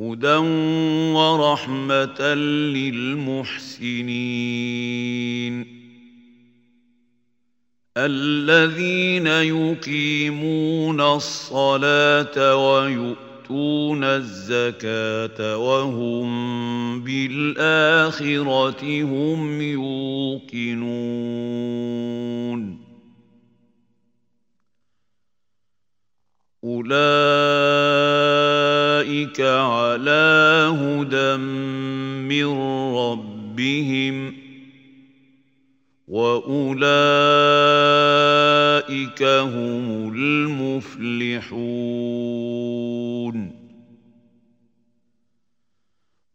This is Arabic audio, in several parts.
هدى ورحمة للمحسنين الذين يقيمون الصلاة ويؤتون الزكاة وهم بالآخرة هم يوقنون أولئك على هدى من ربهم وأولئك هم المفلحون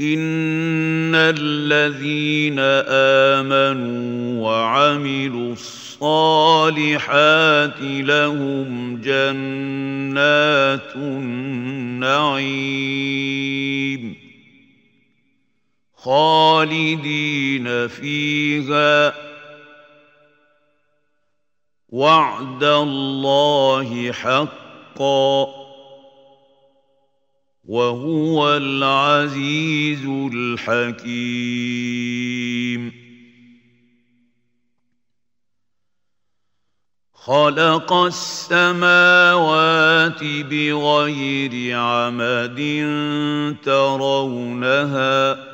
إن الذين آمنوا وعملوا الصالحات لهم جنات النعيم خالدين فيها وعد الله حقا وهو العزيز الحكيم. خلق السماوات بغير عمد ترونها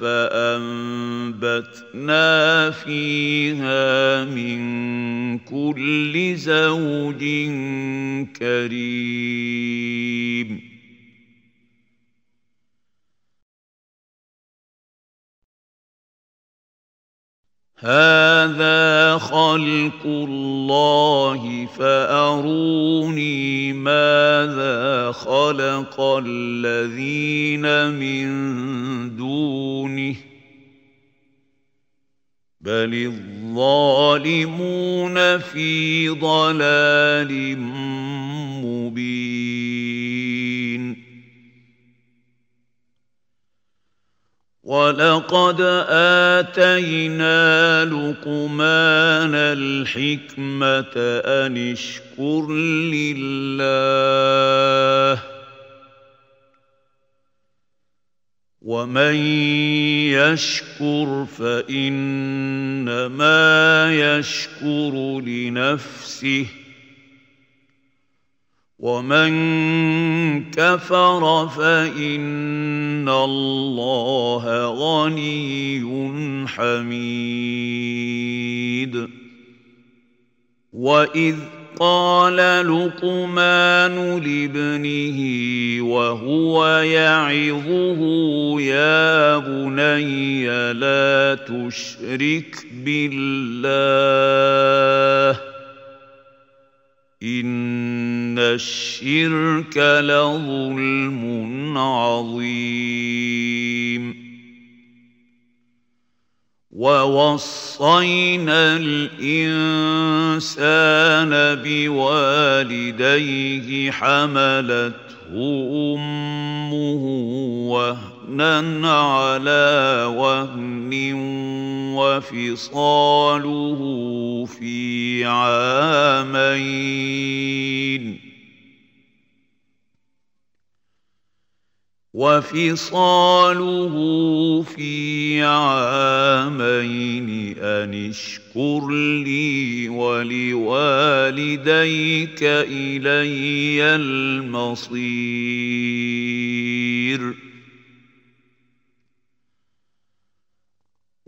فأنبتنا فيها من كل زوج كريم. هذا خلق الله فأروني ماذا خلق الذين من دونه بل الظالمون في ضلال مبين ولقد آتينا لقمان الحكمة أن اشكر لله ومن يشكر فإنما يشكر لنفسه ومن كفر فإن الله غني حميد. وإذ قال لقمان لابنه وهو يعظه يا بني لا تشرك بالله. ان الشرك لظلم عظيم. ووصينا الانسان بوالديه حملته امه وهنا على وهن وفصاله في عامين. وفصاله في عامين أن اشكر لي ولوالديك إلي المصير.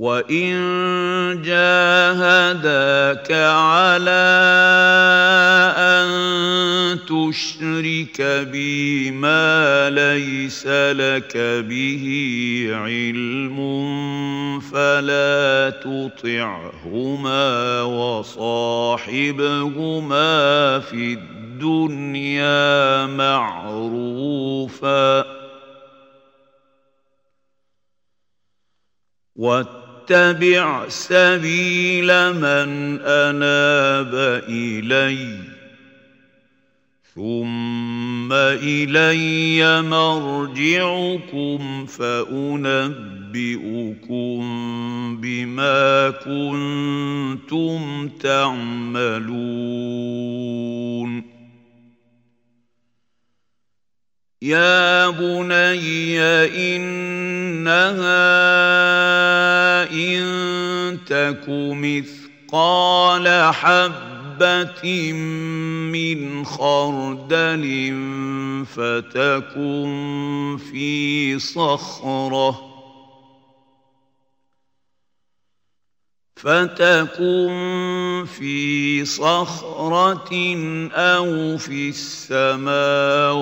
وان جاهداك على ان تشرك بي ما ليس لك به علم فلا تطعهما وصاحبهما في الدنيا معروفا واتبع سبيل من أناب اليّ ثم إلي مرجعكم فأنبئكم بما كنتم تعملون. يا بني انها ان تك مثقال حب حبة من خردل فتكن في صخرة فتكن في صخرة أو في السماوات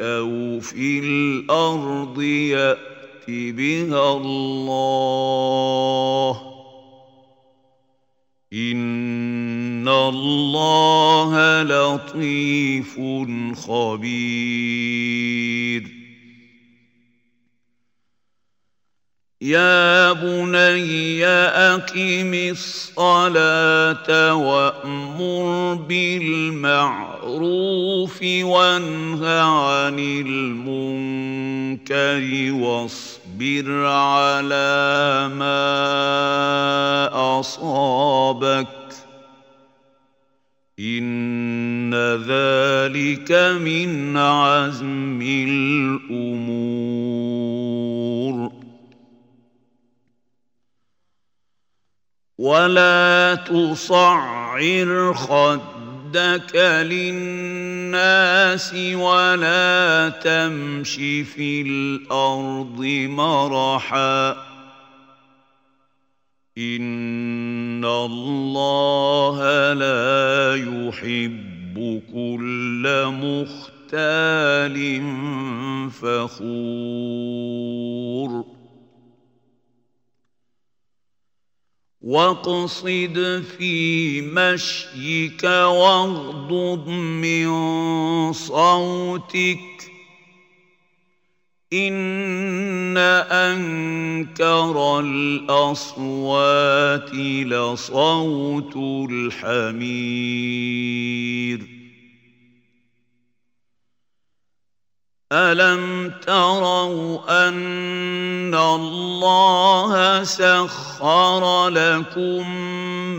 أو في الأرض يأت بها الله. إن الله لطيف خبير. يا بني أقم الصلاة وأمر بالمعروف وانه عن المنكر واصبر على ما أصابك إن ذلك من عزم الأمور ولا تصعر خدك للناس ولا تمش في الأرض مرحا إن الله لا يحب كل مختال فخور واقصد في مشيك واغضض من صوتك إن أنكر الأصوات لصوت الحمير ألم تروا أن الله سخر لكم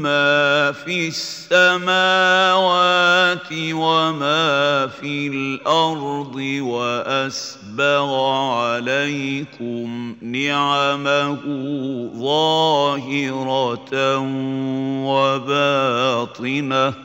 ما في السماوات وما في الأرض وأسبغ عليكم نعمه ظاهرة وباطنة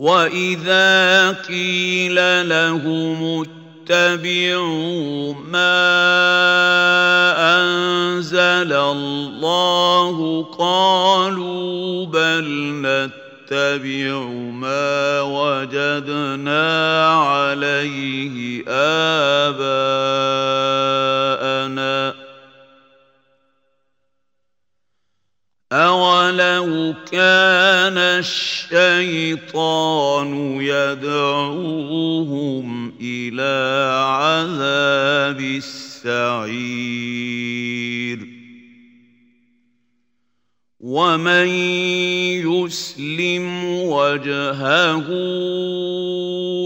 واذا قيل لهم اتبعوا ما انزل الله قالوا بل نتبع ما وجدنا عليه اباءنا أولو كان الشيطان يدعوهم إلى عذاب السعير ومن يسلم وجهه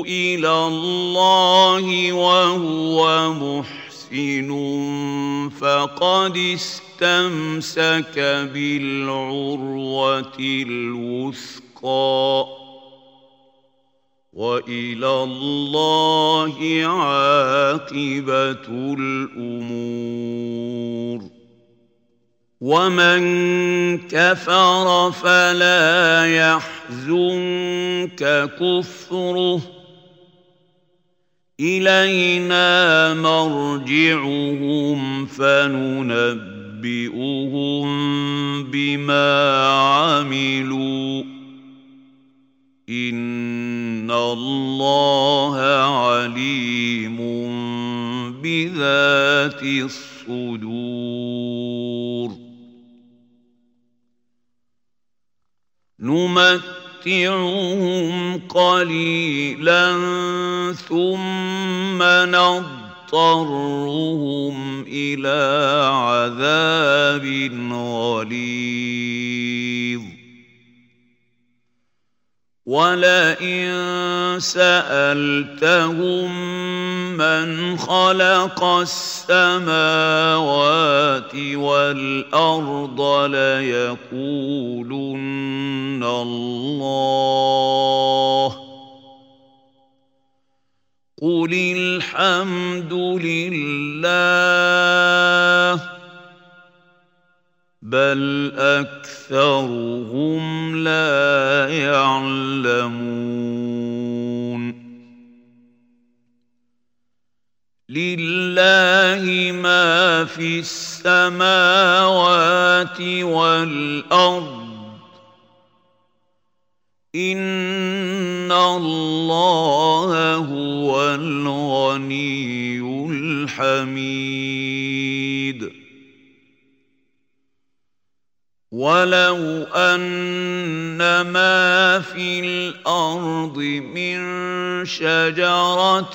إلى الله وهو محسن فقد استمسك بالعروة الوثقى وإلى الله عاقبة الأمور ومن كفر فلا يحزنك كفره إلينا مرجعهم فننبئ ينبئهم بما عملوا. إن الله عليم بذات الصدور. نمتعهم قليلا ثم نضر يضطرهم إلى عذاب غليظ. ولئن سألتهم من خلق السماوات والأرض ليقولن الله قل الحمد لله بل اكثرهم لله ما في السماوات والأرض. إن الله هو الغني الحميد. ولو ان ما في الأرض من شجره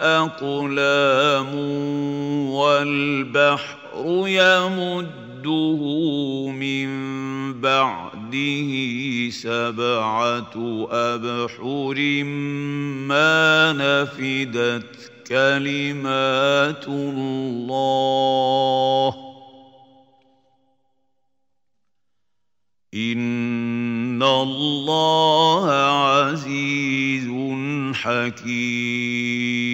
اقلام والبحر يمده من بعده سبعه ابحر ما نفدت كلمات الله ان الله عزيز حكيم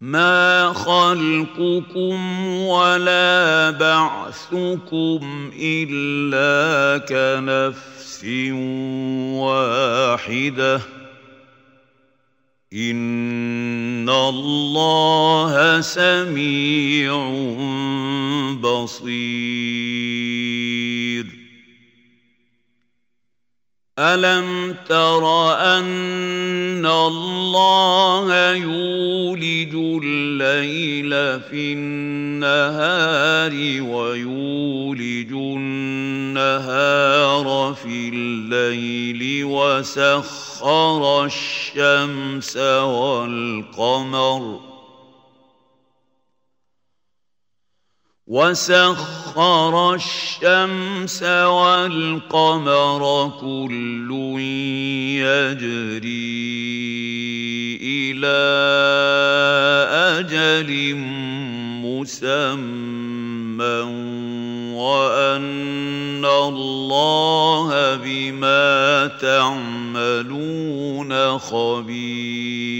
ما خلقكم ولا بعثكم الا كنفس واحدة ان الله سميع بصير الم تر ان الله يولج الليل في النهار ويولج النهار في الليل وسخر الشمس والقمر وسخر الشمس والقمر كل يجري إلى أجل مسمى وأن الله بما تعملون خبير.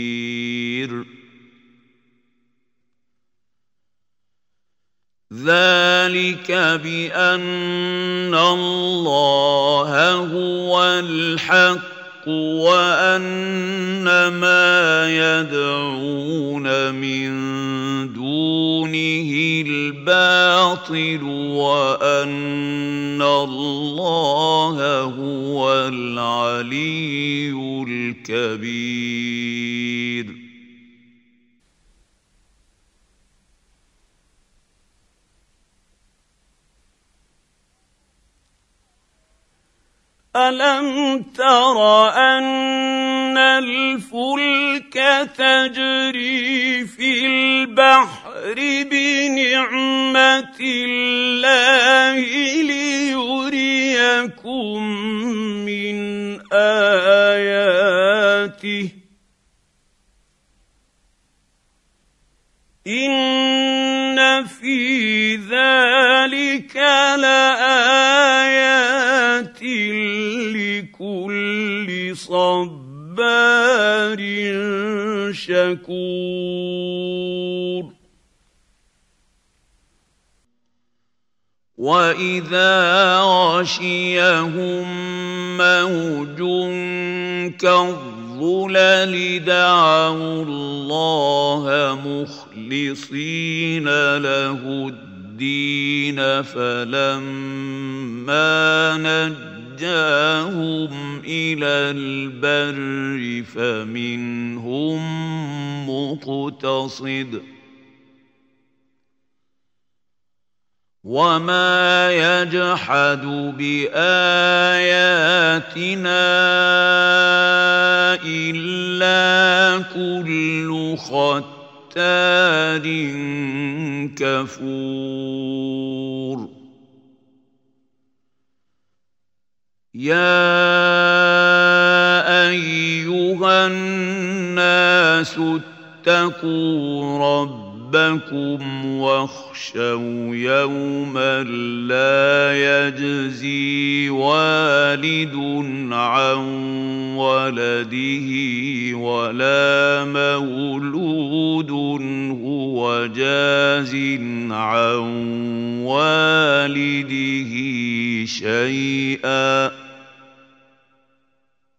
ذلك بأن الله هو الحق وأن ما يدعون من دونه الباطل وأن الله هو العلي الكبير. الم تر ان الفلك تجري في البحر بنعمه الله ليريكم من اياته ان في ذلك لايات لكل صبار شكور. واذا غشيهم موج كالظلل دعوا الله مخلصين له الدين فلما نجاهم إلى البر فمنهم مقتصد وما يجحد باياتنا الا كل ختار كفور يا ايها الناس اتقوا ربكم واخشوا يوما لا يجزي والد عن ولده ولا مولود هو جاز عن والده شيئا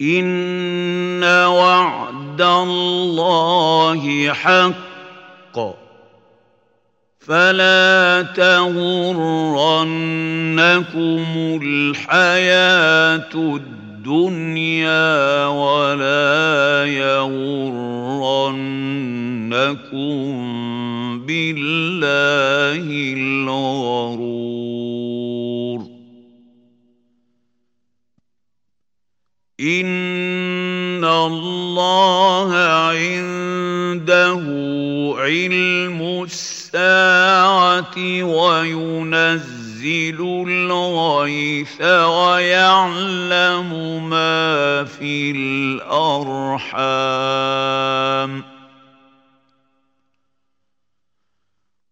ان وعد الله حق فلا تغرنكم الحياة الدنيا ولا يغرنكم بالله الغرور ان الله عنده علم الساعة وينزل الغيث ويعلم ما في الارحام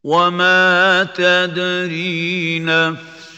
وما تدري نفس